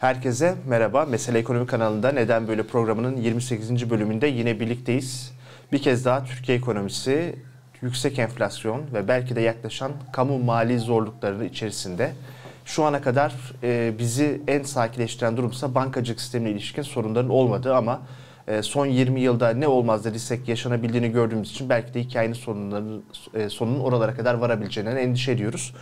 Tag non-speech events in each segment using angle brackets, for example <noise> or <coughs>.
Herkese merhaba. Mesele Ekonomi kanalında Neden Böyle programının 28. bölümünde yine birlikteyiz. Bir kez daha Türkiye ekonomisi yüksek enflasyon ve belki de yaklaşan kamu mali zorlukları içerisinde. Şu ana kadar e, bizi en sakinleştiren durumsa bankacılık sistemine ilişkin sorunların olmadığı ama son 20 yılda ne olmaz dediysek yaşanabildiğini gördüğümüz için belki de hikayenin sorunların, e, sonunun oralara kadar varabileceğinden endişe ediyoruz.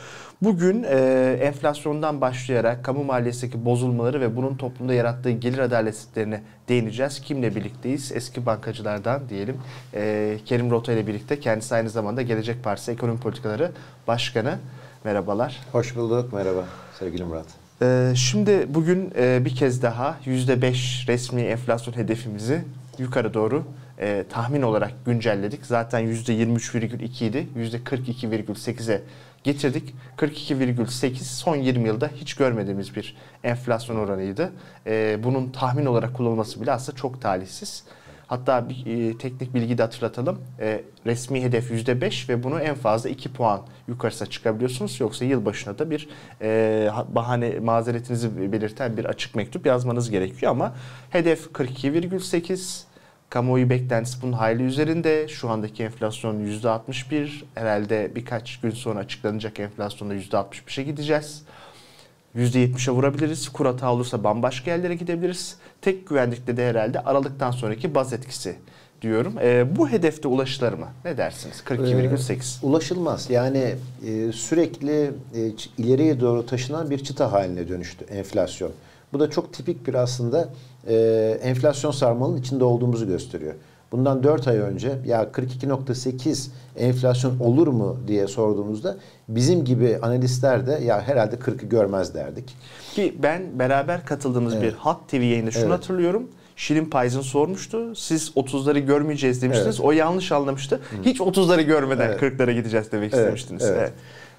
Bugün e, enflasyondan başlayarak kamu maliyesindeki bozulmaları ve bunun toplumda yarattığı gelir adaletsizliklerine değineceğiz. Kimle birlikteyiz? Eski bankacılardan diyelim. E, Kerim Rota ile birlikte kendisi aynı zamanda Gelecek Partisi Ekonomi Politikaları Başkanı. Merhabalar. Hoş bulduk. Merhaba sevgili Murat. Ee, şimdi bugün e, bir kez daha %5 resmi enflasyon hedefimizi yukarı doğru e, tahmin olarak güncelledik. Zaten %23,2 idi. %42,8'e getirdik. 42,8 son 20 yılda hiç görmediğimiz bir enflasyon oranıydı. E, bunun tahmin olarak kullanılması bile aslında çok talihsiz. Hatta bir e, teknik bilgi de hatırlatalım. E, resmi hedef %5 ve bunu en fazla 2 puan yukarısına çıkabiliyorsunuz. Yoksa yıl başına da bir e, bahane mazeretinizi belirten bir açık mektup yazmanız gerekiyor ama hedef 42,8 Kamuoyu beklentisi bunun hayli üzerinde. Şu andaki enflasyon %61. Herhalde birkaç gün sonra açıklanacak enflasyonda %65'e gideceğiz. %70'e vurabiliriz. Kur hata olursa bambaşka yerlere gidebiliriz. Tek güvenlikte de herhalde aralıktan sonraki baz etkisi diyorum. E, bu hedefte ulaşılır mı? Ne dersiniz? 42,8. Ee, ulaşılmaz. Yani e, sürekli e, ileriye doğru taşınan bir çıta haline dönüştü enflasyon. Bu da çok tipik bir aslında e, enflasyon sarmalının içinde olduğumuzu gösteriyor. Bundan 4 ay önce ya 42.8 enflasyon olur mu diye sorduğumuzda bizim gibi analistler de ya herhalde 40'ı görmez derdik. Ki ben beraber katıldığımız evet. bir Halk TV yayında şunu evet. hatırlıyorum. Şirin Payzın sormuştu. Siz 30'ları görmeyeceğiz demiştiniz. Evet. O yanlış anlamıştı. Hı. Hiç 30'ları görmeden evet. 40'lara gideceğiz demek evet. istemiştiniz. Evet.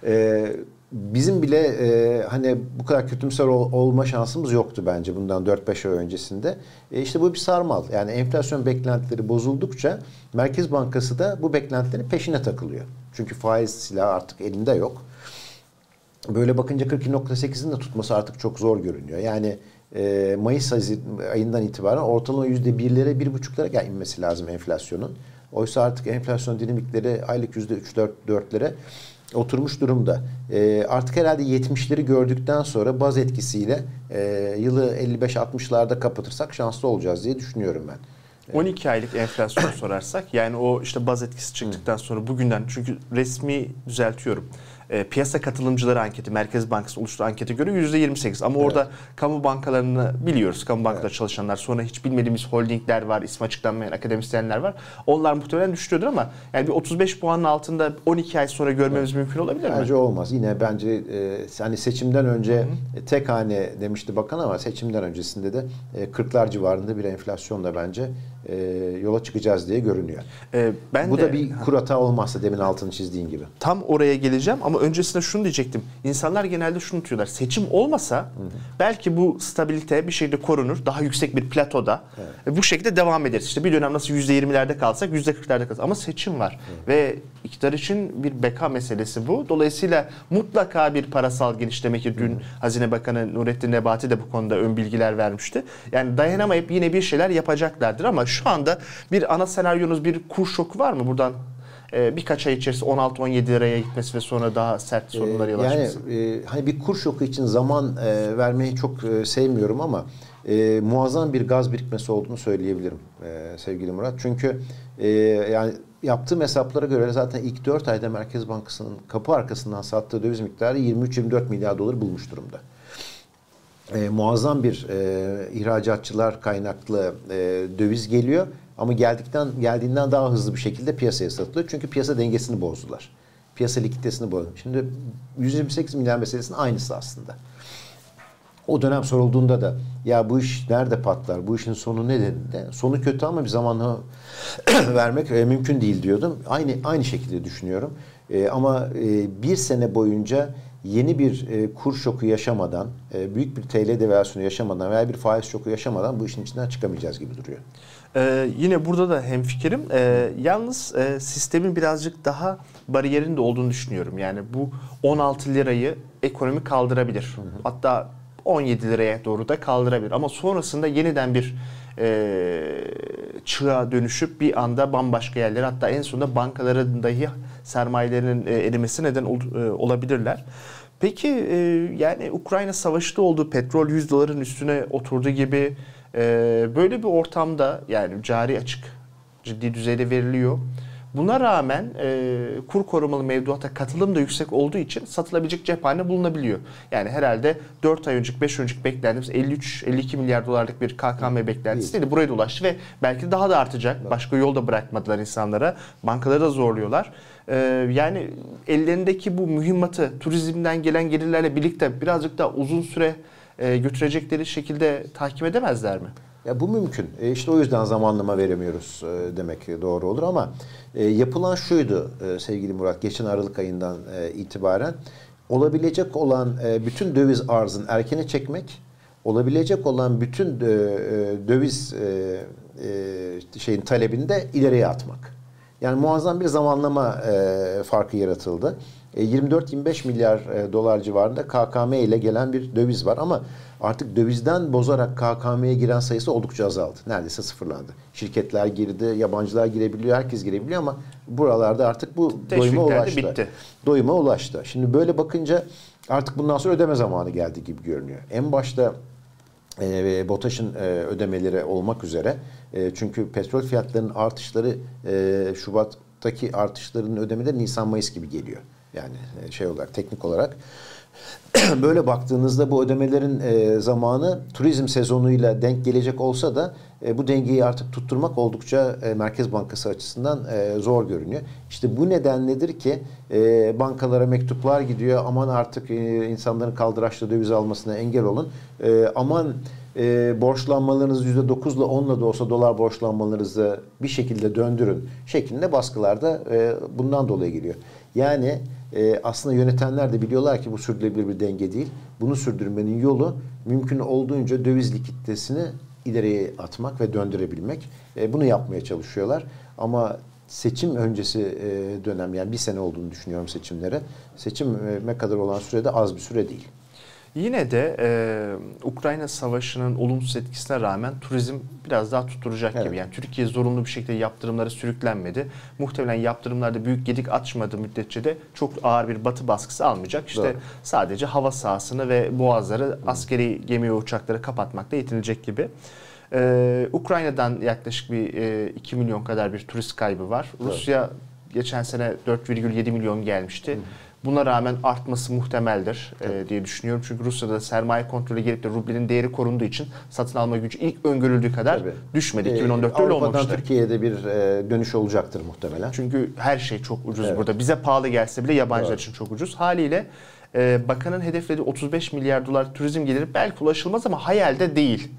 evet. Ee, bizim bile e, hani bu kadar kötümser ol, olma şansımız yoktu bence bundan 4-5 ay öncesinde. E işte bu bir sarmal. Yani enflasyon beklentileri bozuldukça Merkez Bankası da bu beklentilerin peşine takılıyor. Çünkü faiz silahı artık elinde yok. Böyle bakınca 42.8'in de tutması artık çok zor görünüyor. Yani e, Mayıs ayından itibaren ortalama %1'lere 1,5'lara gel inmesi lazım enflasyonun. Oysa artık enflasyon dinamikleri aylık %3-4'lere oturmuş durumda. E, artık herhalde 70'leri gördükten sonra baz etkisiyle e, yılı 55-60'larda kapatırsak şanslı olacağız diye düşünüyorum ben. 12 aylık enflasyon sorarsak yani o işte baz etkisi çıktıktan sonra bugünden çünkü resmi düzeltiyorum e, piyasa katılımcıları anketi, Merkez Bankası oluşturduğu ankete göre %28. Ama evet. orada kamu bankalarını biliyoruz. Kamu bankaları evet. çalışanlar. Sonra hiç bilmediğimiz holdingler var, ismi açıklanmayan akademisyenler var. Onlar muhtemelen düşüyordur ama yani bir 35 puanın altında 12 ay sonra görmemiz evet. mümkün olabilir mi? Bence olmaz. Yine bence e, hani seçimden önce Hı-hı. tek hane demişti bakan ama seçimden öncesinde de e, 40'lar civarında bir enflasyonla bence e, yola çıkacağız diye görünüyor. E, ben Bu de, da bir kur hata olmazsa demin altını çizdiğin gibi. Tam oraya geleceğim ama öncesinde şunu diyecektim. İnsanlar genelde şunu tutuyorlar. Seçim olmasa hı hı. belki bu stabilite bir şekilde korunur. Daha yüksek bir platoda. Evet. Bu şekilde devam ederiz. İşte bir dönem nasıl %20'lerde kalsak %40'larda kalsak. Ama seçim var. Hı. Ve iktidar için bir beka meselesi bu. Dolayısıyla mutlaka bir parasal genişleme ki dün. Hazine Bakanı Nurettin Nebati de bu konuda ön bilgiler vermişti. Yani dayanamayıp yine bir şeyler yapacaklardır ama şu anda bir ana senaryonuz bir kur şoku var mı? Buradan e, birkaç ay içerisinde 16-17 liraya gitmesi ve sonra daha sert e, sorunlara yol açması. Yani e, hani bir kur şoku için zaman e, vermeyi çok e, sevmiyorum ama e, muazzam bir gaz birikmesi olduğunu söyleyebilirim e, sevgili Murat. Çünkü e, yani yaptığım hesaplara göre zaten ilk 4 ayda Merkez Bankası'nın kapı arkasından sattığı döviz miktarı 23-24 milyar dolar bulmuş durumda e, muazzam bir e, ihracatçılar kaynaklı e, döviz geliyor ama geldikten geldiğinden daha hızlı bir şekilde piyasaya satılıyor. Çünkü piyasa dengesini bozdular. Piyasa likiditesini bozdular. Şimdi 128 milyar meselesinin aynısı aslında. O dönem sorulduğunda da ya bu iş nerede patlar, bu işin sonu ne dediğinde sonu kötü ama bir zamanla <clears throat> vermek e, mümkün değil diyordum. Aynı aynı şekilde düşünüyorum. E, ama e, bir sene boyunca yeni bir e, kur şoku yaşamadan, e, büyük bir TL devalüasyonu yaşamadan veya bir faiz şoku yaşamadan bu işin içinden çıkamayacağız gibi duruyor. Ee, yine burada da hemfikirim. Ee, yalnız e, sistemin birazcık daha bariyerinde olduğunu düşünüyorum. Yani bu 16 lirayı ekonomi kaldırabilir. Hı hı. Hatta 17 liraya doğru da kaldırabilir. Ama sonrasında yeniden bir e, çığa dönüşüp bir anda bambaşka yerlere hatta en sonunda bankaların dahi sermayelerinin e, erimesi neden ol, e, olabilirler. Peki e, yani Ukrayna savaşta olduğu petrol 100 doların üstüne oturduğu gibi e, böyle bir ortamda yani cari açık ciddi düzeyde veriliyor. Buna rağmen e, kur korumalı mevduata katılım da yüksek olduğu için satılabilecek cephane bulunabiliyor. Yani herhalde 4 ay önceki 5 ay önceki beklentimiz 53-52 milyar dolarlık bir KKM beklentisiydi. Buraya da ulaştı ve belki daha da artacak. Başka yol da bırakmadılar insanlara. Bankaları da zorluyorlar. E, yani ellerindeki bu mühimmatı turizmden gelen gelirlerle birlikte birazcık daha uzun süre e, götürecekleri şekilde takip edemezler mi? Ya bu mümkün. E işte o yüzden zamanlama veremiyoruz e, demek doğru olur ama e, yapılan şuydu e, sevgili Murat geçen Aralık ayından e, itibaren olabilecek olan e, bütün döviz arzını erkene çekmek, olabilecek olan bütün e, e döviz e, e, şeyin talebini de ileriye atmak. Yani muazzam bir zamanlama e, farkı yaratıldı. 24-25 e, milyar e, dolar civarında KKM ile gelen bir döviz var ama artık dövizden bozarak KKM'ye giren sayısı oldukça azaldı. Neredeyse sıfırlandı. Şirketler girdi, yabancılar girebiliyor, herkes girebiliyor ama buralarda artık bu doyuma ulaştı. Bitti. Doyuma ulaştı. Şimdi böyle bakınca artık bundan sonra ödeme zamanı geldi gibi görünüyor. En başta e, BOTAŞ'ın e, ödemeleri olmak üzere e, çünkü petrol fiyatlarının artışları e, Şubat'taki artışların ödemeleri Nisan-Mayıs gibi geliyor. Yani e, şey olarak teknik olarak. <clears throat> Böyle baktığınızda bu ödemelerin e, zamanı turizm sezonuyla denk gelecek olsa da e, bu dengeyi artık tutturmak oldukça Merkez Bankası açısından zor görünüyor. İşte bu nedenledir ki bankalara mektuplar gidiyor. Aman artık e, insanların kaldıraçlı döviz almasına engel olun. E, aman e, borçlanmalarınızı %9 ile 10 ile de olsa dolar borçlanmalarınızı bir şekilde döndürün şeklinde baskılar da e, bundan dolayı geliyor. Yani e, aslında yönetenler de biliyorlar ki bu sürdürülebilir bir denge değil. Bunu sürdürmenin yolu mümkün olduğunca döviz likiditesini ileriye atmak ve döndürebilmek. E, bunu yapmaya çalışıyorlar. Ama seçim öncesi e, dönem yani bir sene olduğunu düşünüyorum seçimlere. Seçime kadar olan sürede az bir süre değil. Yine de e, Ukrayna Savaşı'nın olumsuz etkisine rağmen turizm biraz daha tutturacak evet. gibi. Yani Türkiye zorunlu bir şekilde yaptırımlara sürüklenmedi. Muhtemelen yaptırımlarda büyük gedik açmadığı müddetçe de çok ağır bir batı baskısı almayacak. İşte Doğru. sadece hava sahasını ve boğazları askeri gemi ve uçakları kapatmakla yetinilecek gibi. Ee, Ukrayna'dan yaklaşık bir e, 2 milyon kadar bir turist kaybı var. Doğru. Rusya geçen sene 4,7 milyon gelmişti. Hı. Buna rağmen artması muhtemeldir e, diye düşünüyorum. Çünkü Rusya'da sermaye kontrolü gelip de rublenin değeri korunduğu için satın alma gücü ilk öngörüldüğü kadar Tabii. düşmedi. 2014'te ee, öyle olmamıştı. Türkiye'de bir e, dönüş olacaktır muhtemelen. Çünkü her şey çok ucuz evet. burada. Bize pahalı gelse bile yabancılar Doğru. için çok ucuz. Haliyle e, bakanın hedeflediği 35 milyar dolar turizm geliri belki ulaşılmaz ama hayalde değil.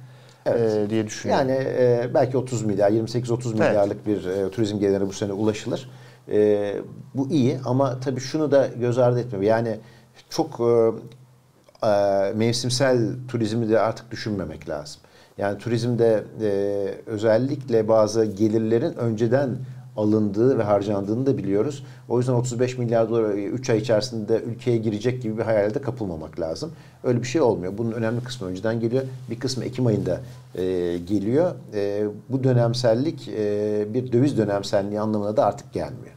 Evet. E, diye düşünüyorum. Yani e, belki 30 milyar, 28-30 milyarlık evet. bir e, turizm geliri bu sene ulaşılır. E, bu iyi ama tabii şunu da göz ardı etmiyor. Yani çok e, e, mevsimsel turizmi de artık düşünmemek lazım. Yani turizmde e, özellikle bazı gelirlerin önceden alındığı ve harcandığını da biliyoruz. O yüzden 35 milyar dolar 3 ay içerisinde ülkeye girecek gibi bir hayalde kapılmamak lazım. Öyle bir şey olmuyor. Bunun önemli kısmı önceden geliyor. Bir kısmı Ekim ayında e, geliyor. E, bu dönemsellik e, bir döviz dönemselliği anlamına da artık gelmiyor.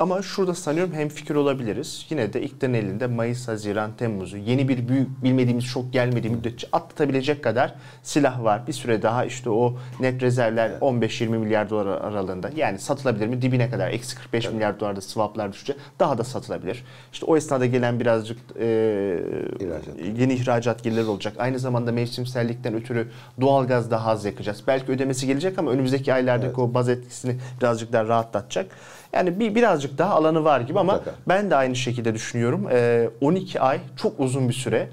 Ama şurada sanıyorum hem fikir olabiliriz. Yine de iktidarın elinde Mayıs, Haziran, Temmuz'u yeni bir büyük bilmediğimiz şok gelmediği müddetçe atlatabilecek kadar silah var. Bir süre daha işte o net rezervler 15-20 milyar dolar aralığında. Yani satılabilir mi? Dibine kadar. Eksi 45 evet. milyar dolarda swaplar düşünce daha da satılabilir. İşte o esnada gelen birazcık e, ihracat. yeni ihracat gelirleri olacak. Aynı zamanda mevsimsellikten ötürü doğalgaz daha az yakacağız. Belki ödemesi gelecek ama önümüzdeki aylardaki evet. o baz etkisini birazcık daha rahatlatacak. Yani bir birazcık daha alanı var gibi ama Mutlaka. ben de aynı şekilde düşünüyorum. Ee, 12 ay çok uzun bir süre.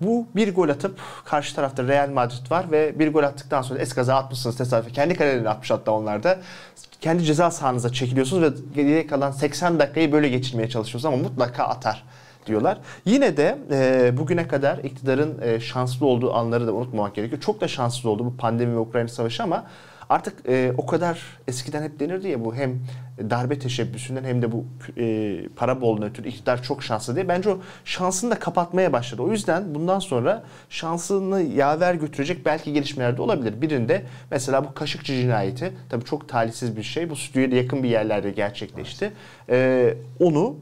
Bu bir gol atıp karşı tarafta Real Madrid var ve bir gol attıktan sonra eskaza atmışsınız tesadüfen. Kendi kalelerini atmış hatta onlar da. Kendi ceza sahanıza çekiliyorsunuz ve geriye kalan 80 dakikayı böyle geçirmeye çalışıyorsunuz ama mutlaka atar diyorlar. Yine de e, bugüne kadar iktidarın e, şanslı olduğu anları da unutmamak gerekiyor. Çok da şanslı oldu bu pandemi ve Ukrayna savaşı ama Artık e, o kadar eskiden hep denirdi ya bu hem darbe teşebbüsünden hem de bu e, para bolluğuna ötürü iktidar çok şanslı diye. Bence o şansını da kapatmaya başladı. O yüzden bundan sonra şansını yaver götürecek belki gelişmeler de olabilir. Birinde mesela bu Kaşıkçı cinayeti tabii çok talihsiz bir şey. Bu stüdyoya yakın bir yerlerde gerçekleşti. E, onu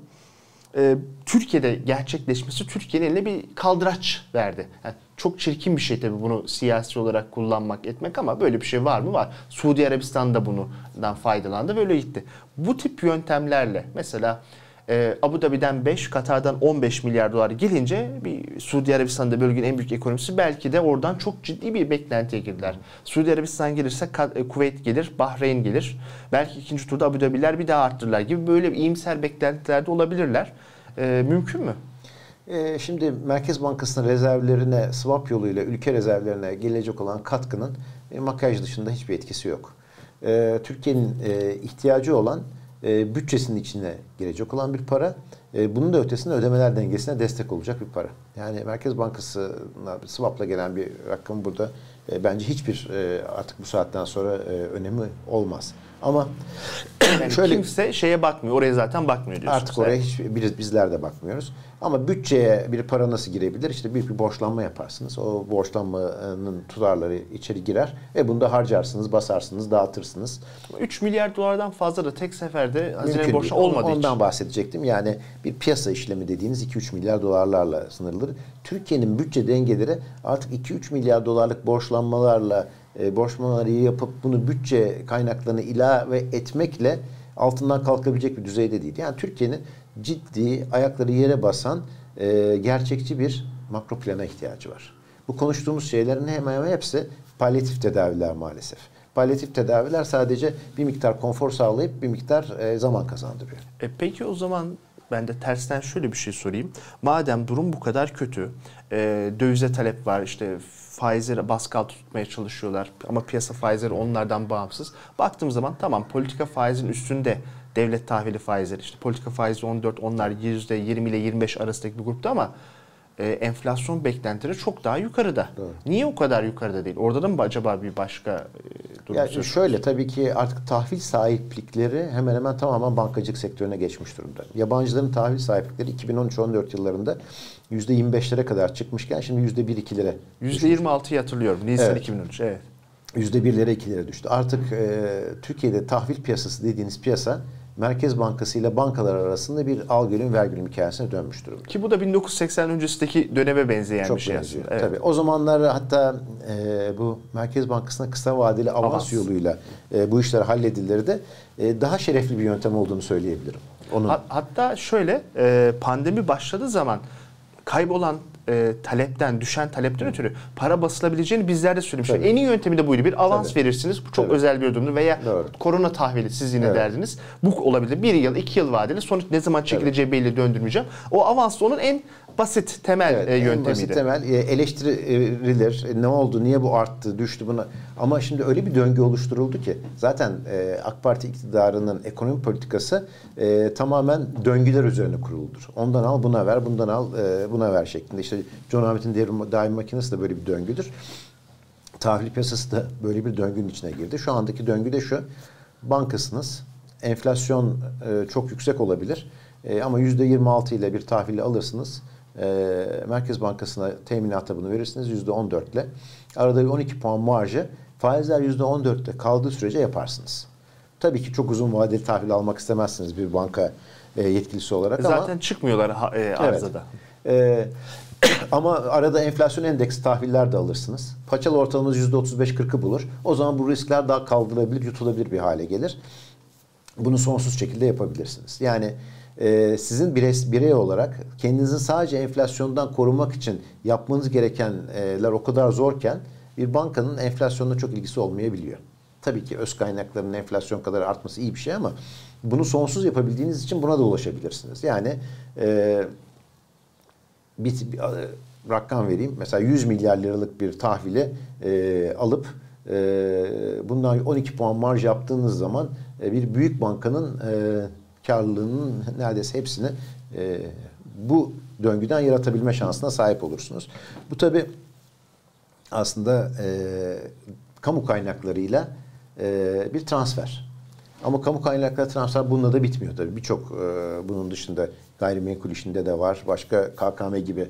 e, Türkiye'de gerçekleşmesi Türkiye'nin eline bir kaldıraç verdi. Yani çok çirkin bir şey tabii bunu siyasi olarak kullanmak etmek ama böyle bir şey var mı? Var. Suudi Arabistan da bundan faydalandı böyle gitti. Bu tip yöntemlerle mesela e, Abu Dhabi'den 5, Katar'dan 15 milyar dolar gelince bir Suudi Arabistan'da bölgenin en büyük ekonomisi belki de oradan çok ciddi bir beklentiye girdiler. Suudi Arabistan gelirse e, Kuveyt gelir, Bahreyn gelir. Belki ikinci turda Abu Dhabi'ler bir daha arttırırlar gibi böyle bir iyimser beklentilerde olabilirler. E, mümkün mü? E, şimdi Merkez Bankası'nın rezervlerine swap yoluyla ülke rezervlerine gelecek olan katkının e, makyaj dışında hiçbir etkisi yok. E, Türkiye'nin e, ihtiyacı olan e, bütçesinin içine girecek olan bir para. E, bunun da ötesinde ödemeler dengesine destek olacak bir para. Yani Merkez Bankası'na swapla gelen bir rakam burada e, bence hiçbir e, artık bu saatten sonra e, önemi olmaz. Ama <clears throat> yani şöyle kimse şeye bakmıyor. Oraya zaten bakmıyor diyorsunuz. Artık oraya hiç biz, bizler de bakmıyoruz. Ama bütçeye bir para nasıl girebilir? İşte büyük bir borçlanma yaparsınız. O borçlanmanın tutarları içeri girer ve bunu da harcarsınız, basarsınız, dağıtırsınız. 3 milyar dolardan fazla da tek seferde hazine borçlu olmadığı Ondan için. bahsedecektim. Yani bir piyasa işlemi dediğiniz 2-3 milyar dolarlarla sınırlıdır. Türkiye'nin bütçe dengeleri artık 2-3 milyar dolarlık borçlanmalarla e, borçlanmaları yapıp bunu bütçe kaynaklarını ilave etmekle altından kalkabilecek bir düzeyde değil. Yani Türkiye'nin ciddi ayakları yere basan e, gerçekçi bir makro plana ihtiyacı var. Bu konuştuğumuz şeylerin hemen hemen hepsi palyatif tedaviler maalesef. Palyatif tedaviler sadece bir miktar konfor sağlayıp bir miktar e, zaman kazandırıyor. E peki o zaman ben de tersten şöyle bir şey sorayım. Madem durum bu kadar kötü, e, dövize talep var, işte faizleri baskı altı tutmaya çalışıyorlar ama piyasa faizleri onlardan bağımsız. Baktığım zaman tamam politika faizin üstünde devlet tahvili faizleri işte politika faizi 14 onlar %20 ile 25 arasındaki bir grupta ama e, enflasyon beklentileri çok daha yukarıda. Doğru. Niye o kadar yukarıda değil? Orada da mı acaba bir başka e, durum yani Şöyle tabii ki artık tahvil sahiplikleri hemen hemen tamamen bankacılık sektörüne geçmiş durumda. Yabancıların tahvil sahiplikleri 2013-14 yıllarında %25'lere kadar çıkmışken şimdi %1-2'lere %26'yı hatırlıyorum. Nisan evet. 2013. Evet. %1'lere 2'lere düştü. Artık e, Türkiye'de tahvil piyasası dediğiniz piyasa Merkez Bankası ile bankalar arasında bir al gölün ver gölün hikayesine dönmüş durumda. Ki bu da 1980 öncesindeki döneme benzeyen Çok bir şey benziyor. aslında. Evet. Tabii. O zamanlar hatta e, bu Merkez Bankası'na kısa vadeli avans, avans. yoluyla e, bu işler halledilirdi. E, daha şerefli bir yöntem olduğunu söyleyebilirim. Onun. Hatta şöyle e, pandemi başladığı zaman kaybolan e, talepten, düşen talepten ötürü para basılabileceğini bizler de söylemiştik. En iyi yöntemi de buydu. Bir avans Tabii. verirsiniz. Bu çok Tabii. özel bir durumdur. Veya Doğru. korona tahvili siz yine evet. derdiniz. Bu olabilir. Bir yıl, iki yıl vadeli. Sonuç ne zaman çekileceği Tabii. belli döndürmeyeceğim. O avans onun en basit temel evet, e, yöntemiydi. basit temel e, eleştirilir. E, ne oldu? Niye bu arttı? Düştü buna. Ama şimdi öyle bir döngü oluşturuldu ki zaten AK Parti iktidarının ekonomi politikası tamamen döngüler üzerine kuruludur. Ondan al buna ver, bundan al buna ver şeklinde. İşte John devrim daim makinesi de böyle bir döngüdür. Tahvil piyasası da böyle bir döngünün içine girdi. Şu andaki döngü de şu. Bankasınız. Enflasyon çok yüksek olabilir. Ama %26 ile bir tahvili alırsınız e, Merkez Bankası'na teminata bunu verirsiniz %14 ile. Arada bir 12 puan marjı faizler %14'te kaldığı sürece yaparsınız. Tabii ki çok uzun vadeli tahvil almak istemezsiniz bir banka e, yetkilisi olarak Zaten ama... Zaten çıkmıyorlar e, arzada. Evet. E, <clears throat> ama arada enflasyon endeksi tahviller de alırsınız. Paçalı ortalamanız %35-40'ı bulur. O zaman bu riskler daha kaldırılabilir, yutulabilir bir hale gelir. Bunu sonsuz şekilde yapabilirsiniz. Yani e, sizin birey, birey olarak kendinizi sadece enflasyondan korumak için yapmanız gerekenler o kadar zorken bir bankanın enflasyonla çok ilgisi olmayabiliyor. Tabii ki öz kaynaklarının enflasyon kadar artması iyi bir şey ama bunu sonsuz yapabildiğiniz için buna da ulaşabilirsiniz. Yani e, bir, bir rakam vereyim. Mesela 100 milyar liralık bir tahvili e, alıp e, bundan 12 puan marj yaptığınız zaman e, bir büyük bankanın e, karlılığının neredeyse hepsini e, bu döngüden yaratabilme şansına sahip olursunuz. Bu tabi aslında e, kamu kaynaklarıyla e, bir transfer. Ama kamu kaynakları transfer bununla da bitmiyor tabii. Birçok e, bunun dışında gayrimenkul işinde de var. Başka KKM gibi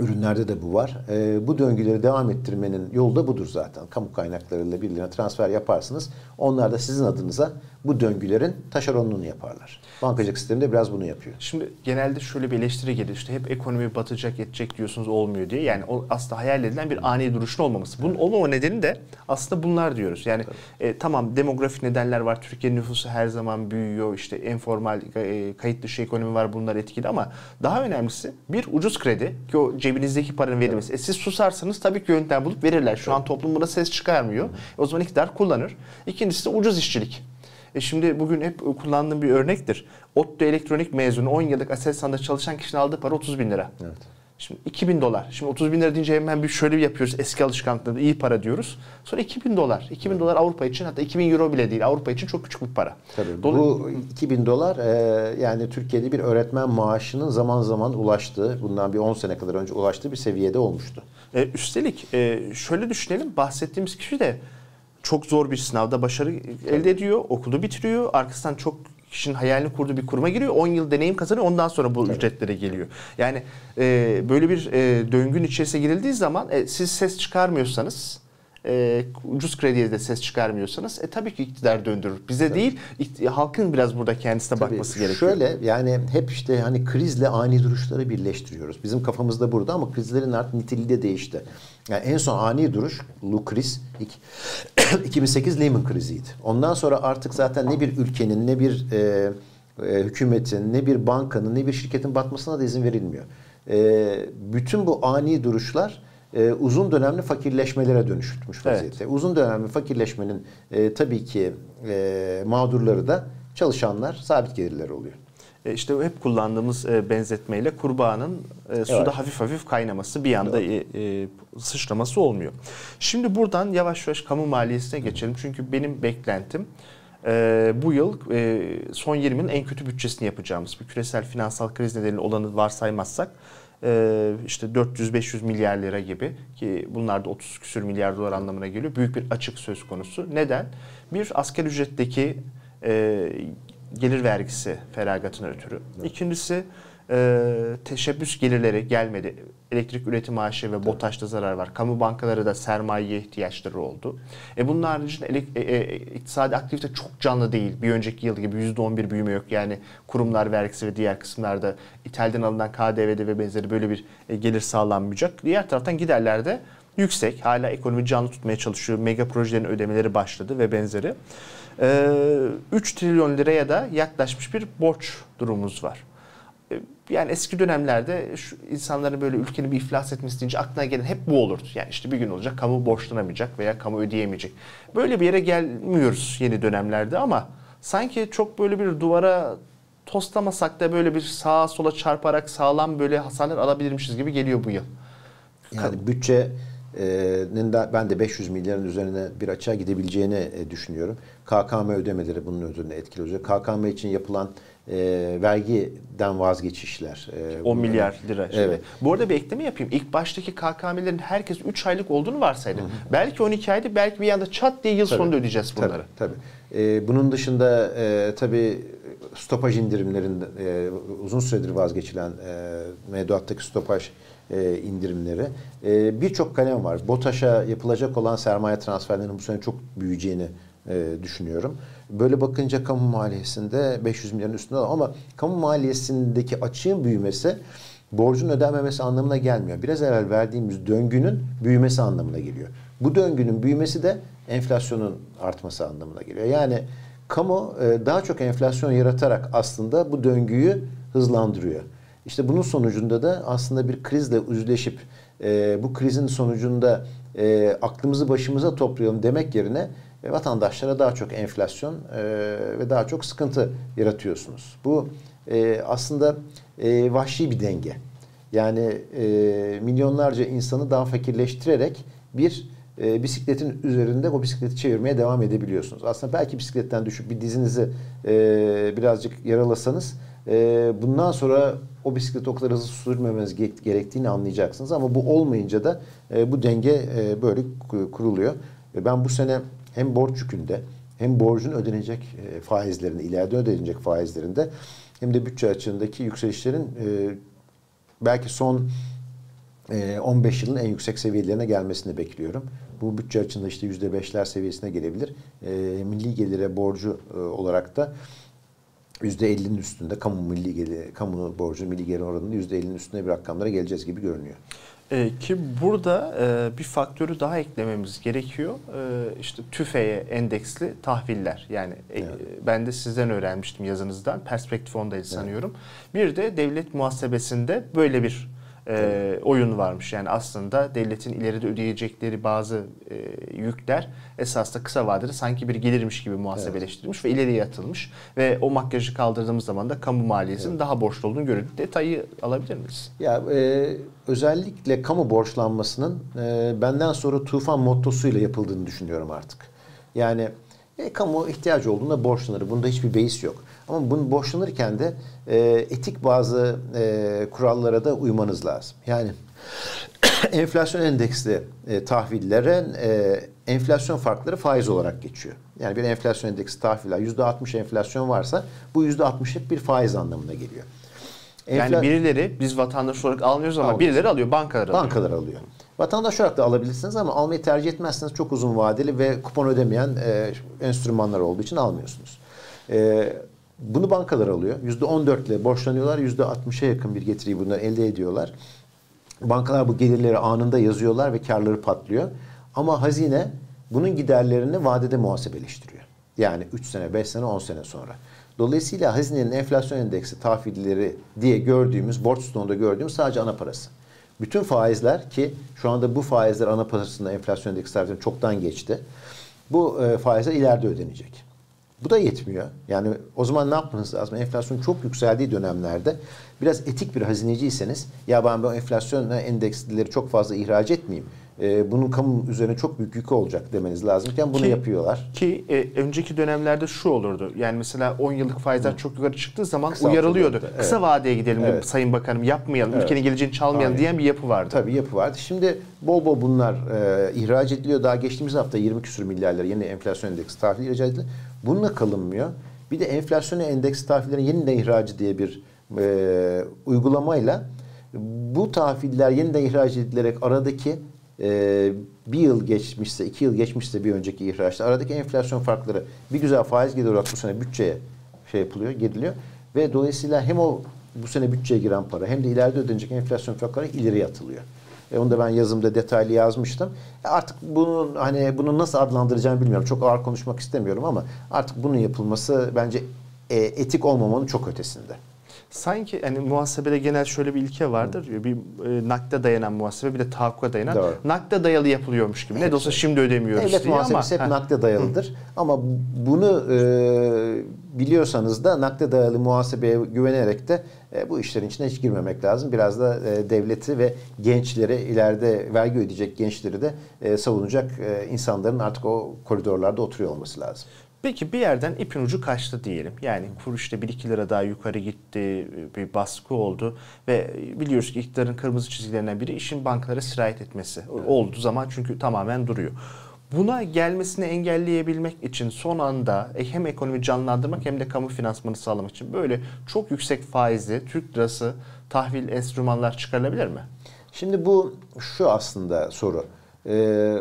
ürünlerde de bu var. E, bu döngüleri devam ettirmenin yolu da budur zaten. Kamu kaynaklarıyla birilerine transfer yaparsınız. Onlar da sizin adınıza bu döngülerin taşeronluğunu yaparlar. Bankacılık sisteminde biraz bunu yapıyor. Şimdi genelde şöyle bir eleştiri gelir. İşte hep ekonomi batacak, edecek diyorsunuz olmuyor diye. Yani o aslında hayal edilen bir ani duruşun olmaması. Bunun olmama nedeni de aslında bunlar diyoruz. Yani e, tamam demografik nedenler var. Türkiye nüfusu her zaman büyüyor. İşte informal e, kayıt dışı ekonomi var. Bunlar etkili ama daha önemlisi bir ucuz kredi ki o cebinizdeki paranın verilmesi. E, siz susarsanız tabii ki yöntem bulup verirler. Şu an toplum buna ses çıkarmıyor. O zaman iktidar kullanır. İkincisi de ucuz işçilik. E şimdi bugün hep kullandığım bir örnektir. ODTÜ elektronik mezunu 10 yıllık Aselsan'da çalışan kişinin aldığı para 30 bin lira. Evet. Şimdi 2000 dolar. Şimdi 30 bin lira deyince hemen bir şöyle bir yapıyoruz. Eski alışkanlıklarında iyi para diyoruz. Sonra 2000 dolar. 2000 dolar Avrupa için hatta 2000 euro bile değil. Avrupa için çok küçük bir para. Tabii. Bu 2000 dolar e, yani Türkiye'de bir öğretmen maaşının zaman zaman ulaştığı, bundan bir 10 sene kadar önce ulaştığı bir seviyede olmuştu. E, üstelik e, şöyle düşünelim. Bahsettiğimiz kişi de çok zor bir sınavda başarı elde ediyor, okulu bitiriyor. Arkasından çok kişinin hayalini kurduğu bir kuruma giriyor. 10 yıl deneyim kazanıyor. Ondan sonra bu Tabii. ücretlere geliyor. Yani e, böyle bir e, döngün içerisine girildiği zaman e, siz ses çıkarmıyorsanız e, ucuz krediye de ses çıkarmıyorsanız e, tabii ki iktidar döndürür. Bize tabii. değil halkın biraz burada kendisine tabii, bakması gerekiyor. Şöyle yani hep işte hani krizle ani duruşları birleştiriyoruz. Bizim kafamızda burada ama krizlerin artık niteliği de değişti. Yani en son ani duruş Lu kriz 2008 <coughs> Lehman kriziydi. Ondan sonra artık zaten ne bir ülkenin ne bir e, e, hükümetin ne bir bankanın ne bir şirketin batmasına da izin verilmiyor. E, bütün bu ani duruşlar e, uzun dönemli fakirleşmelere dönüştürmüş vaziyette. Evet. Uzun dönemli fakirleşmenin e, tabii ki e, mağdurları da çalışanlar, sabit gelirler oluyor. E işte hep kullandığımız e, benzetmeyle kurbağanın e, suda evet. hafif hafif kaynaması bir anda e, e, sıçraması olmuyor. Şimdi buradan yavaş yavaş kamu maliyesine geçelim. Çünkü benim beklentim e, bu yıl e, son 20 yılın en kötü bütçesini yapacağımız bir küresel finansal kriz nedeniyle olanı varsaymazsak e, işte 400-500 milyar lira gibi ki bunlar da 30 küsür milyar dolar anlamına geliyor. Büyük bir açık söz konusu. Neden? Bir asker ücretteki e, gelir vergisi feragatına ötürü. Evet. İkincisi e, teşebbüs gelirleri gelmedi. Elektrik üretim maaşı ve BOTAŞ'ta zarar var. Kamu bankaları da sermayeye ihtiyaçları oldu. E bunun haricinde e, e, iktisadi aktivite çok canlı değil. Bir önceki yıl gibi %11 büyüme yok. Yani kurumlar vergisi ve diğer kısımlarda ithalden alınan KDV'de ve benzeri böyle bir e, gelir sağlanmayacak. Diğer taraftan giderlerde yüksek. Hala ekonomi canlı tutmaya çalışıyor. Mega projelerin ödemeleri başladı ve benzeri. 3 trilyon liraya da yaklaşmış bir borç durumumuz var. Yani eski dönemlerde şu insanların böyle ülkenin bir iflas etmesi deyince aklına gelen hep bu olurdu. Yani işte bir gün olacak kamu borçlanamayacak veya kamu ödeyemeyecek. Böyle bir yere gelmiyoruz yeni dönemlerde ama sanki çok böyle bir duvara toslamasak da böyle bir sağa sola çarparak sağlam böyle hasarlar alabilirmişiz gibi geliyor bu yıl. Yani bütçe ben de 500 milyarın üzerine bir açığa gidebileceğini e, düşünüyorum. KKM ödemeleri bunun üzerine etkili olacak. KKM için yapılan e, vergiden vazgeçişler. E, 10 milyar lira. Şimdi. Evet. Bu arada bir ekleme yapayım. İlk baştaki KKM'lerin herkes 3 aylık olduğunu varsaydı. Hı hı. Belki 12 aydı, belki bir anda çat diye yıl tabii, sonunda ödeyeceğiz bunları. Tabii. tabii. E, bunun dışında e, tabii stopaj indirimlerinde e, uzun süredir vazgeçilen e, mevduattaki stopaj e, indirimleri. E, Birçok kalem var. BOTAŞ'a yapılacak olan sermaye transferlerinin bu sene çok büyüyeceğini e, düşünüyorum. Böyle bakınca kamu maliyesinde 500 milyonun üstünde ama kamu maliyesindeki açığın büyümesi borcun ödenmemesi anlamına gelmiyor. Biraz evvel verdiğimiz döngünün büyümesi anlamına geliyor. Bu döngünün büyümesi de enflasyonun artması anlamına geliyor. Yani kamu e, daha çok enflasyon yaratarak aslında bu döngüyü hızlandırıyor. İşte bunun sonucunda da aslında bir krizle üzleşip e, bu krizin sonucunda e, aklımızı başımıza toplayalım demek yerine e, vatandaşlara daha çok enflasyon e, ve daha çok sıkıntı yaratıyorsunuz. Bu e, aslında e, vahşi bir denge. Yani e, milyonlarca insanı daha fakirleştirerek bir e, bisikletin üzerinde o bisikleti çevirmeye devam edebiliyorsunuz. Aslında belki bisikletten düşüp bir dizinizi e, birazcık yaralasanız e, bundan sonra o bisikleti o kadar hızlı sürmemeniz gerektiğini anlayacaksınız. Ama bu olmayınca da e, bu denge e, böyle kuruluyor. E, ben bu sene hem borç yükünde hem borcun ödenecek e, faizlerinde, ileride ödenecek faizlerinde hem de bütçe açığındaki yükselişlerin e, belki son 15 yılın en yüksek seviyelerine gelmesini bekliyorum. Bu bütçe açığında işte %5'ler seviyesine gelebilir. Milli gelire borcu olarak da %50'nin üstünde kamu milli gelir, kamu borcu milli gelir oranında %50'nin üstünde bir rakamlara geleceğiz gibi görünüyor. E, ki burada e, bir faktörü daha eklememiz gerekiyor. E, işte TÜFE'ye endeksli tahviller. Yani e, evet. e, ben de sizden öğrenmiştim yazınızdan. Perspektif ondaydı sanıyorum. Evet. Bir de devlet muhasebesinde böyle bir e, oyun varmış. Yani aslında devletin ileride ödeyecekleri bazı e, yükler esasında kısa vadede sanki bir gelirmiş gibi muhasebeleştirilmiş evet. ve ileriye atılmış. Ve o makyajı kaldırdığımız zaman da kamu maliyesinin evet. daha borçlu olduğunu görüyoruz. Detayı alabilir miyiz? Ya e, özellikle kamu borçlanmasının e, benden sonra tufan mottosuyla yapıldığını düşünüyorum artık. Yani e, kamu ihtiyacı olduğunda borçlanır. Bunda hiçbir beis yok. Ama bunu borçlanırken de e, etik bazı e, kurallara da uymanız lazım. Yani <clears throat> enflasyon endeksli e, tahvillere e, enflasyon farkları faiz olarak geçiyor. Yani bir enflasyon endeksi tahviller %60 enflasyon varsa bu %60'lık bir faiz anlamına geliyor. Enfla... Yani birileri biz vatandaş olarak almıyoruz ama Almıyoruz. birileri alıyor, bankalar alıyor. Bankalar alıyor. Vatandaş olarak da alabilirsiniz ama almayı tercih etmezseniz çok uzun vadeli ve kupon ödemeyen e, enstrümanlar olduğu için almıyorsunuz. E, bunu bankalar alıyor. %14 ile borçlanıyorlar. %60'a yakın bir getiriyi bunlar elde ediyorlar. Bankalar bu gelirleri anında yazıyorlar ve karları patlıyor. Ama hazine bunun giderlerini vadede muhasebeleştiriyor. Yani 3 sene, 5 sene, 10 sene sonra. Dolayısıyla hazinenin enflasyon endeksi tahvilleri diye gördüğümüz, borç stoğunda gördüğümüz sadece ana parası. Bütün faizler ki şu anda bu faizler ana parasında enflasyon endeksi tahvilleri çoktan geçti. Bu e, faizler ileride ödenecek. Bu da yetmiyor. Yani o zaman ne yapmanız lazım? Enflasyon çok yükseldiği dönemlerde biraz etik bir hazineciyseniz ya ben bu enflasyon endeksleri çok fazla ihraç etmeyeyim e, bunun kamu üzerine çok büyük yükü olacak demeniz lazımken bunu ki, yapıyorlar. Ki e, önceki dönemlerde şu olurdu. Yani mesela 10 yıllık faizler Hı. çok yukarı çıktığı zaman Kısa uyarılıyordu. Evet. Kısa vadeye gidelim evet. Sayın Bakanım yapmayalım. Evet. Ülkenin geleceğini çalmayalım Aynen. diyen bir yapı vardı. Tabii yapı vardı. Şimdi bol bol bunlar e, ihraç ediliyor. Daha geçtiğimiz hafta 20 küsur milyarlar yeni enflasyon endeksi tahvil ihraç edildi. Bununla kalınmıyor. Bir de enflasyon endeksi tahvillerin yeniden ihracı diye bir e, uygulamayla bu tahviller yeniden ihraç edilerek aradaki e, bir yıl geçmişse, iki yıl geçmişse bir önceki ihraçta aradaki enflasyon farkları bir güzel faiz gelir olarak bu sene bütçeye şey yapılıyor, giriliyor. Ve dolayısıyla hem o bu sene bütçeye giren para hem de ileride ödenecek enflasyon farkları ileri atılıyor. E onu da ben yazımda detaylı yazmıştım. E artık bunun hani bunu nasıl adlandıracağımı bilmiyorum. Çok ağır konuşmak istemiyorum ama artık bunun yapılması bence e, etik olmamanın çok ötesinde. Sanki hani muhasebede genel şöyle bir ilke vardır. Hı. Bir e, nakde dayanan muhasebe bir de tahakkuka dayanan. Doğru. Nakde dayalı yapılıyormuş gibi. Ne de olsa şimdi ödemiyoruz Devlet diye muhasebesi hep nakde dayalıdır. Hı. Ama bunu e, biliyorsanız da nakde dayalı muhasebeye güvenerek de e, bu işlerin içine hiç girmemek lazım. Biraz da e, devleti ve gençleri ileride vergi ödeyecek gençleri de e, savunacak e, insanların artık o koridorlarda oturuyor olması lazım. Peki bir yerden ipin ucu kaçtı diyelim. Yani kur işte 1-2 lira daha yukarı gitti, bir baskı oldu ve biliyoruz ki iktidarın kırmızı çizgilerinden biri işin bankalara sirayet etmesi. Evet. Olduğu zaman çünkü tamamen duruyor. Buna gelmesini engelleyebilmek için son anda e, hem ekonomi canlandırmak hem de kamu finansmanı sağlamak için böyle çok yüksek faizli Türk lirası tahvil enstrümanlar çıkarılabilir mi? Şimdi bu şu aslında soru. Ee,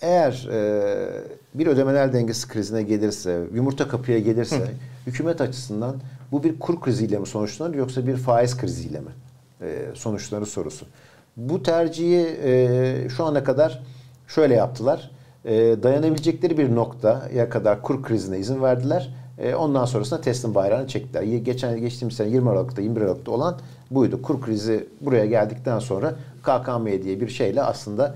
eğer e, bir ödemeler dengesi krizine gelirse, yumurta kapıya gelirse Hı. hükümet açısından bu bir kur kriziyle mi sonuçlanır yoksa bir faiz kriziyle mi e, sonuçlanır sorusu. Bu tercihi e, şu ana kadar şöyle yaptılar. E, dayanabilecekleri bir noktaya kadar kur krizine izin verdiler. E, ondan sonrasında teslim bayrağını çektiler. Geçen geçtiğimiz sene 20 Aralık'ta 21 Aralık'ta olan buydu. Kur krizi buraya geldikten sonra KKM diye bir şeyle aslında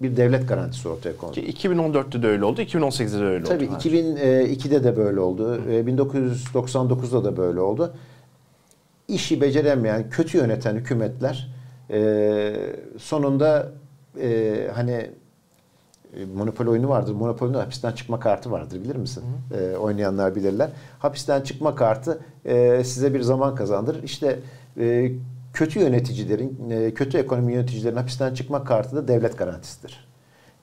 bir devlet garantisi ortaya kondu. Ki 2014'te de öyle oldu, 2018'de de öyle Tabii, oldu. Tabii 2002'de de böyle oldu, e, 1999'da da böyle oldu. İşi beceremeyen, kötü yöneten hükümetler e, sonunda e, hani e, Monopol oyunu vardır. Monopol'ün hapisten çıkma kartı vardır bilir misin? Hı hı. E, oynayanlar bilirler. Hapisten çıkma kartı e, size bir zaman kazandırır. İşte e, kötü yöneticilerin, e, kötü ekonomi yöneticilerin hapisten çıkma kartı da devlet garantisidir.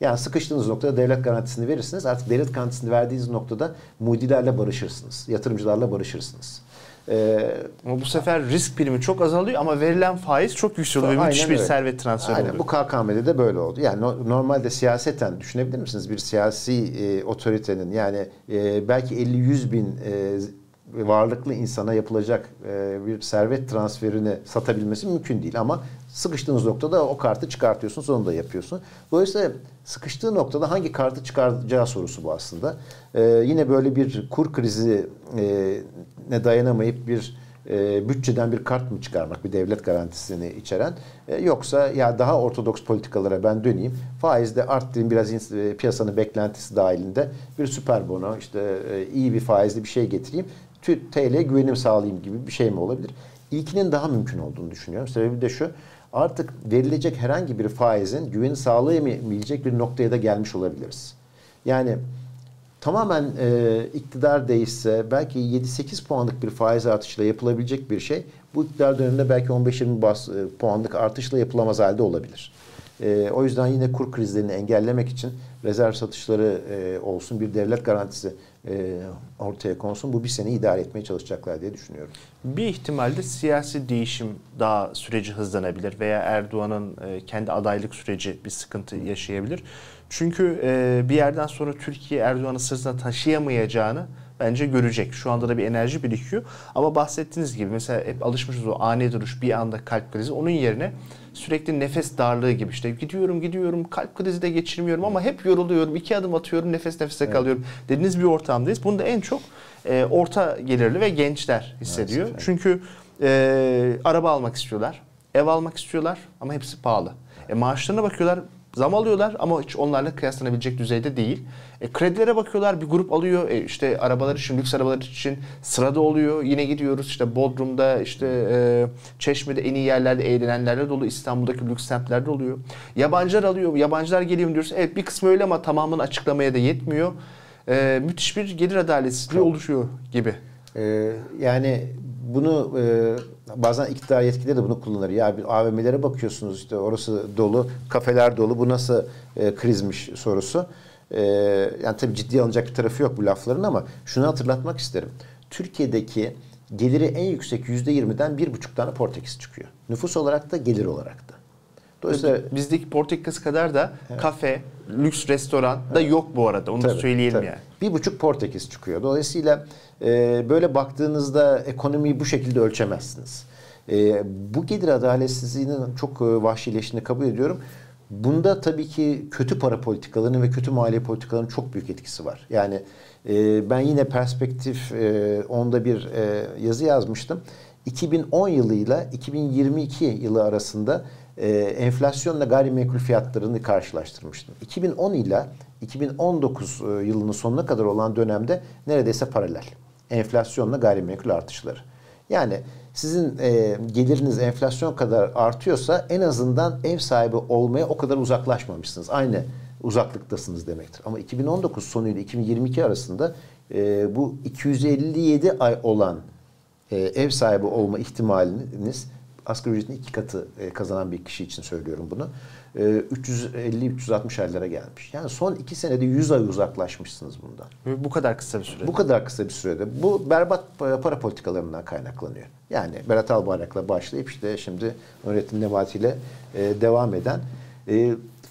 Yani sıkıştığınız noktada devlet garantisini verirsiniz. Artık devlet garantisini verdiğiniz noktada mudilerle barışırsınız. Yatırımcılarla barışırsınız. Ee, ama bu sefer risk primi çok azalıyor ama verilen faiz çok yükseliyor ve müthiş bir öyle. servet transferi aynen. oluyor. Bu KKM'de de böyle oldu. Yani no, normalde siyaseten düşünebilir misiniz? Bir siyasi e, otoritenin yani e, belki 50-100 bin e, varlıklı insana yapılacak e, bir servet transferini satabilmesi mümkün değil ama sıkıştığınız noktada o kartı çıkartıyorsunuz onu da yapıyorsun. Dolayısıyla sıkıştığı noktada hangi kartı çıkaracağı sorusu bu aslında. Ee, yine böyle bir kur krizi e, ne dayanamayıp bir e, bütçeden bir kart mı çıkarmak, bir devlet garantisini içeren e, yoksa ya daha ortodoks politikalara ben döneyim, faizde arttırayım biraz e, piyasanın beklentisi dahilinde bir süper bono, işte e, iyi bir faizli bir şey getireyim, TL'ye güvenim sağlayayım gibi bir şey mi olabilir? İlkinin daha mümkün olduğunu düşünüyorum. Sebebi de şu, artık verilecek herhangi bir faizin güveni sağlayamayacak bir noktaya da gelmiş olabiliriz. Yani tamamen e, iktidar değişse belki 7-8 puanlık bir faiz artışıyla yapılabilecek bir şey bu iktidar döneminde belki 15-20 bas e, puanlık artışla yapılamaz halde olabilir. E, o yüzden yine kur krizlerini engellemek için rezerv satışları e, olsun, bir devlet garantisi ortaya konsun. Bu bir sene idare etmeye çalışacaklar diye düşünüyorum. Bir ihtimalde siyasi değişim daha süreci hızlanabilir veya Erdoğan'ın e, kendi adaylık süreci bir sıkıntı yaşayabilir. Çünkü e, bir yerden sonra Türkiye Erdoğan'ı sırtına taşıyamayacağını bence görecek. Şu anda da bir enerji birikiyor. Ama bahsettiğiniz gibi mesela hep alışmışız o ani duruş bir anda kalp krizi. Onun yerine sürekli nefes darlığı gibi işte gidiyorum gidiyorum kalp krizi de geçirmiyorum ama hep yoruluyorum. iki adım atıyorum nefes nefese evet. kalıyorum. Dediğiniz bir ortamdayız. Bunu da en çok e, orta gelirli ve gençler hissediyor. Evet, Çünkü e, araba almak istiyorlar. Ev almak istiyorlar ama hepsi pahalı. E, maaşlarına bakıyorlar zam alıyorlar ama hiç onlarla kıyaslanabilecek düzeyde değil. E, kredilere bakıyorlar bir grup alıyor e, işte arabalar için lüks arabalar için sırada oluyor. Yine gidiyoruz işte Bodrum'da işte e, Çeşme'de en iyi yerlerde eğlenenlerle dolu İstanbul'daki lüks semtlerde oluyor. Yabancılar alıyor yabancılar geliyor diyoruz. Evet bir kısmı öyle ama tamamını açıklamaya da yetmiyor. E, müthiş bir gelir adaletsizliği oluşuyor gibi. Ee, yani bunu e, bazen iktidar yetkilileri de bunu kullanır. Ya bir AVM'lere bakıyorsunuz işte orası dolu, kafeler dolu. Bu nasıl e, krizmiş sorusu. E, yani tabii ciddi alınacak bir tarafı yok bu lafların ama şunu hatırlatmak isterim. Türkiye'deki geliri en yüksek yüzde yirmiden bir buçuk tane Portekiz çıkıyor. Nüfus olarak da gelir olarak da. Dolayısıyla bizdeki Portekiz kadar da evet. kafe, lüks restoran da evet. yok bu arada. Onu tabii, söyleyelim tabii. yani. Bir buçuk Portekiz çıkıyor. Dolayısıyla e, böyle baktığınızda ekonomiyi bu şekilde ölçemezsiniz. E, bu gelir adaletsizliğinin çok e, vahşileştiğini kabul ediyorum. Bunda tabii ki kötü para politikalarının ve kötü maliye politikalarının çok büyük etkisi var. Yani e, ben yine perspektif e, onda bir e, yazı yazmıştım. 2010 yılıyla 2022 yılı arasında e, enflasyonla gayrimenkul fiyatlarını karşılaştırmıştım. 2010 ile 2019 e, yılının sonuna kadar olan dönemde neredeyse paralel. Enflasyonla gayrimenkul artışları. Yani sizin e, geliriniz enflasyon kadar artıyorsa en azından ev sahibi olmaya o kadar uzaklaşmamışsınız. Aynı uzaklıktasınız demektir. Ama 2019 sonuyla 2022 arasında e, bu 257 ay olan e, ev sahibi olma ihtimaliniz asgari ücretin iki katı e, kazanan bir kişi için söylüyorum bunu. 350-360 e, aylara gelmiş. Yani son iki senede 100 ay uzaklaşmışsınız bundan. Bu kadar kısa bir sürede. Bu kadar kısa bir sürede. Bu berbat para politikalarından kaynaklanıyor. Yani Berat Albayrak'la başlayıp işte şimdi Nurettin Nebati ile e, devam eden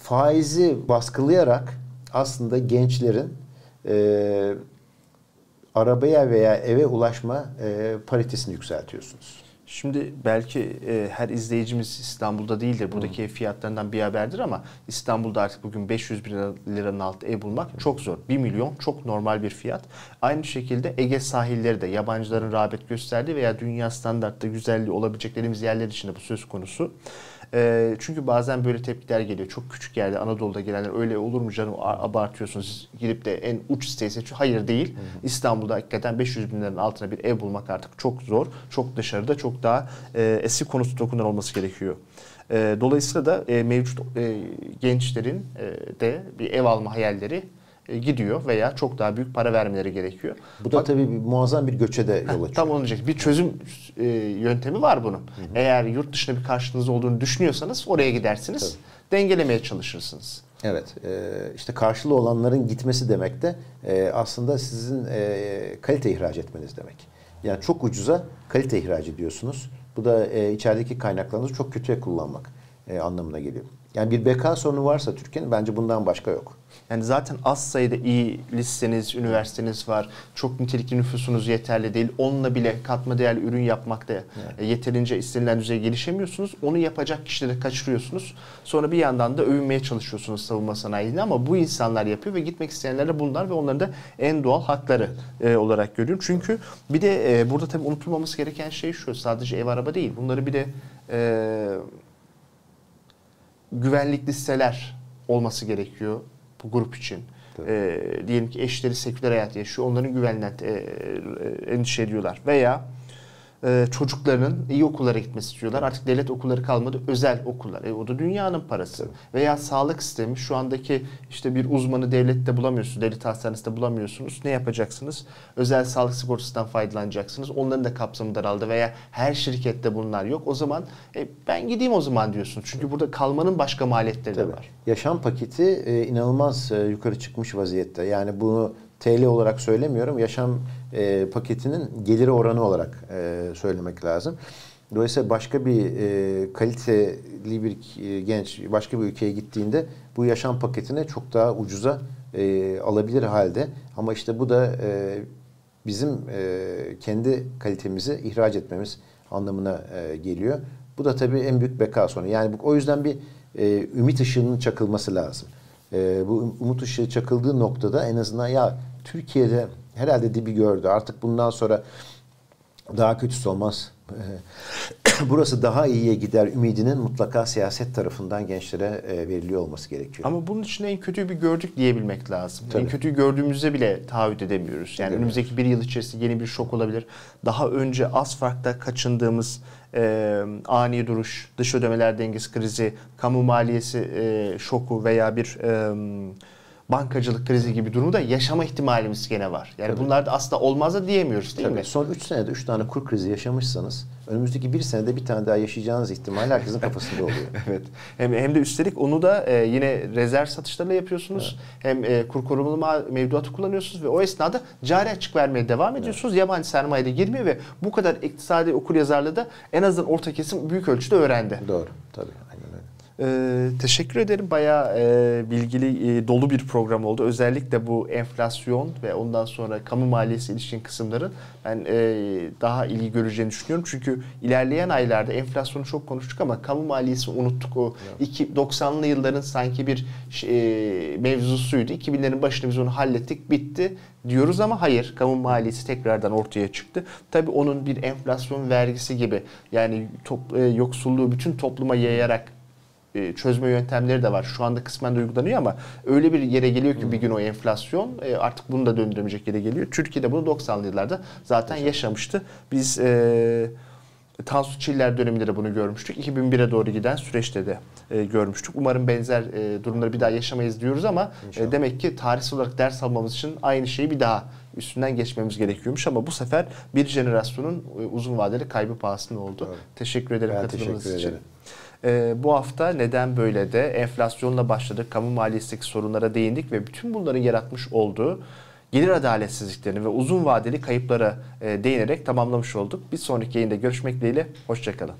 faizi baskılayarak aslında gençlerin arabaya veya eve ulaşma paritesini yükseltiyorsunuz. Şimdi belki e, her izleyicimiz İstanbul'da değildir. Buradaki ev fiyatlarından bir haberdir ama İstanbul'da artık bugün 500 bin liranın altı ev bulmak çok zor. 1 milyon çok normal bir fiyat. Aynı şekilde Ege sahilleri de yabancıların rağbet gösterdiği veya dünya standartta güzelliği olabileceklerimiz yerler içinde bu söz konusu. E, çünkü bazen böyle tepkiler geliyor. Çok küçük yerde Anadolu'da gelenler öyle olur mu canım abartıyorsunuz girip de en uç sitesi. Hayır değil. Hı hı. İstanbul'da hakikaten 500 bin liranın altına bir ev bulmak artık çok zor. Çok dışarıda çok daha e, eski konusu dokunan olması gerekiyor. E, dolayısıyla da e, mevcut e, gençlerin e, de bir ev alma hayalleri gidiyor veya çok daha büyük para vermeleri gerekiyor. Bu da Bak, tabii bir, muazzam bir göçe de yol açıyor. Tam için bir çözüm e, yöntemi var bunun. Hı hı. Eğer yurt dışında bir karşılığınız olduğunu düşünüyorsanız oraya gidersiniz. Tabii. Dengelemeye çalışırsınız. Evet. E, işte karşılığı olanların gitmesi demek de e, aslında sizin e, kalite ihraç etmeniz demek. Yani çok ucuza kalite ihraç ediyorsunuz. Bu da e, içerideki kaynaklarınızı çok kötüye kullanmak e, anlamına geliyor. Yani bir beka sorunu varsa Türkiye'nin bence bundan başka yok. Yani zaten az sayıda iyi listeniz, üniversiteniz var. Çok nitelikli nüfusunuz yeterli değil. Onunla bile katma değerli ürün yapmakta evet. yeterince istenilen düzeye gelişemiyorsunuz. Onu yapacak kişileri kaçırıyorsunuz. Sonra bir yandan da övünmeye çalışıyorsunuz savunma sanayini ama bu insanlar yapıyor ve gitmek isteyenler de bunlar ve onların da en doğal hakları e, olarak görüyorum. Çünkü bir de e, burada tabii unutulmaması gereken şey şu. Sadece ev araba değil. Bunları bir de e, güvenlik listeler olması gerekiyor bu grup için. E, diyelim ki eşleri seküler hayat yaşıyor. Onların güvenliğinden e, e, endişe ediyorlar. Veya e, çocuklarının iyi okullara gitmesi istiyorlar. Artık devlet okulları kalmadı, özel okullar. E, o da dünyanın parası. Veya sağlık sistemi şu andaki işte bir uzmanı devlette bulamıyorsunuz, devlet hastanesinde bulamıyorsunuz. Ne yapacaksınız? Özel sağlık sigortasından faydalanacaksınız. Onların da kapsamı daraldı veya her şirkette bunlar yok. O zaman e, ben gideyim o zaman diyorsun. Çünkü burada kalmanın başka maliyetleri Tabii. de var. Yaşam paketi e, inanılmaz e, yukarı çıkmış vaziyette. Yani bunu TL olarak söylemiyorum. Yaşam e, paketinin geliri oranı olarak e, söylemek lazım. Dolayısıyla başka bir e, kaliteli bir e, genç başka bir ülkeye gittiğinde bu yaşam paketine çok daha ucuza e, alabilir halde. Ama işte bu da e, bizim e, kendi kalitemizi ihraç etmemiz anlamına e, geliyor. Bu da tabii en büyük beka sonu. Yani bu, o yüzden bir e, ümit ışığının çakılması lazım. E, bu umut ışığı çakıldığı noktada en azından ya Türkiye'de herhalde dibi gördü. Artık bundan sonra daha kötüsü olmaz. <clears throat> Burası daha iyiye gider ümidinin mutlaka siyaset tarafından gençlere e, veriliyor olması gerekiyor. Ama bunun için en kötüyü bir gördük diyebilmek lazım. Tabii. En kötüyü gördüğümüzde bile taahhüt edemiyoruz. Yani Edemiyoruz. önümüzdeki bir yıl içerisinde yeni bir şok olabilir. Daha önce az farkta kaçındığımız e, ani duruş, dış ödemeler dengesi krizi, kamu maliyesi e, şoku veya bir... E, bankacılık krizi gibi durumu da yaşama ihtimalimiz gene var. Yani Tabii. bunlar da aslında olmaz da diyemiyoruz değil Tabii. mi? Son 3 senede 3 tane kur krizi yaşamışsanız önümüzdeki bir senede bir tane daha yaşayacağınız ihtimal herkesin kafasında oluyor. <laughs> evet. Hem, hem de üstelik onu da e, yine rezerv satışlarıyla yapıyorsunuz. Evet. Hem e, kur korumalı mevduatı kullanıyorsunuz ve o esnada cari açık vermeye devam ediyorsunuz. Evet. Yabancı sermaye de girmiyor ve bu kadar iktisadi okur yazarlığı da en azından orta kesim büyük ölçüde öğrendi. Doğru. Tabii. Ee, teşekkür ederim. Bayağı e, bilgili, e, dolu bir program oldu. Özellikle bu enflasyon ve ondan sonra kamu maliyesi ilişkin kısımların ben e, daha ilgi göreceğini düşünüyorum. Çünkü ilerleyen aylarda enflasyonu çok konuştuk ama kamu maliyesi unuttuk. O iki, 90'lı yılların sanki bir e, mevzusuydu. 2000'lerin başında biz onu hallettik, bitti diyoruz ama hayır. Kamu maliyesi tekrardan ortaya çıktı. Tabii onun bir enflasyon vergisi gibi yani top, e, yoksulluğu bütün topluma yayarak e, çözme yöntemleri de var. Şu anda kısmen de uygulanıyor ama öyle bir yere geliyor ki bir gün o enflasyon e, artık bunu da döndüremeyecek yere geliyor. Türkiye'de bunu 90'lı yıllarda zaten yaşamıştı. Biz e, Tansu Çiller döneminde de bunu görmüştük. 2001'e doğru giden süreçte de e, görmüştük. Umarım benzer e, durumları bir daha yaşamayız diyoruz ama e, demek ki tarihsel olarak ders almamız için aynı şeyi bir daha üstünden geçmemiz gerekiyormuş ama bu sefer bir jenerasyonun e, uzun vadeli kaybı pahasına oldu. Evet. Teşekkür ederim ben katılımınız teşekkür için. Ederim. E, bu hafta neden böyle de enflasyonla başladık, kamu maliyesindeki sorunlara değindik ve bütün bunların yaratmış olduğu gelir adaletsizliklerini ve uzun vadeli kayıplara e, değinerek tamamlamış olduk. Bir sonraki yayında görüşmek dileğiyle, hoşçakalın.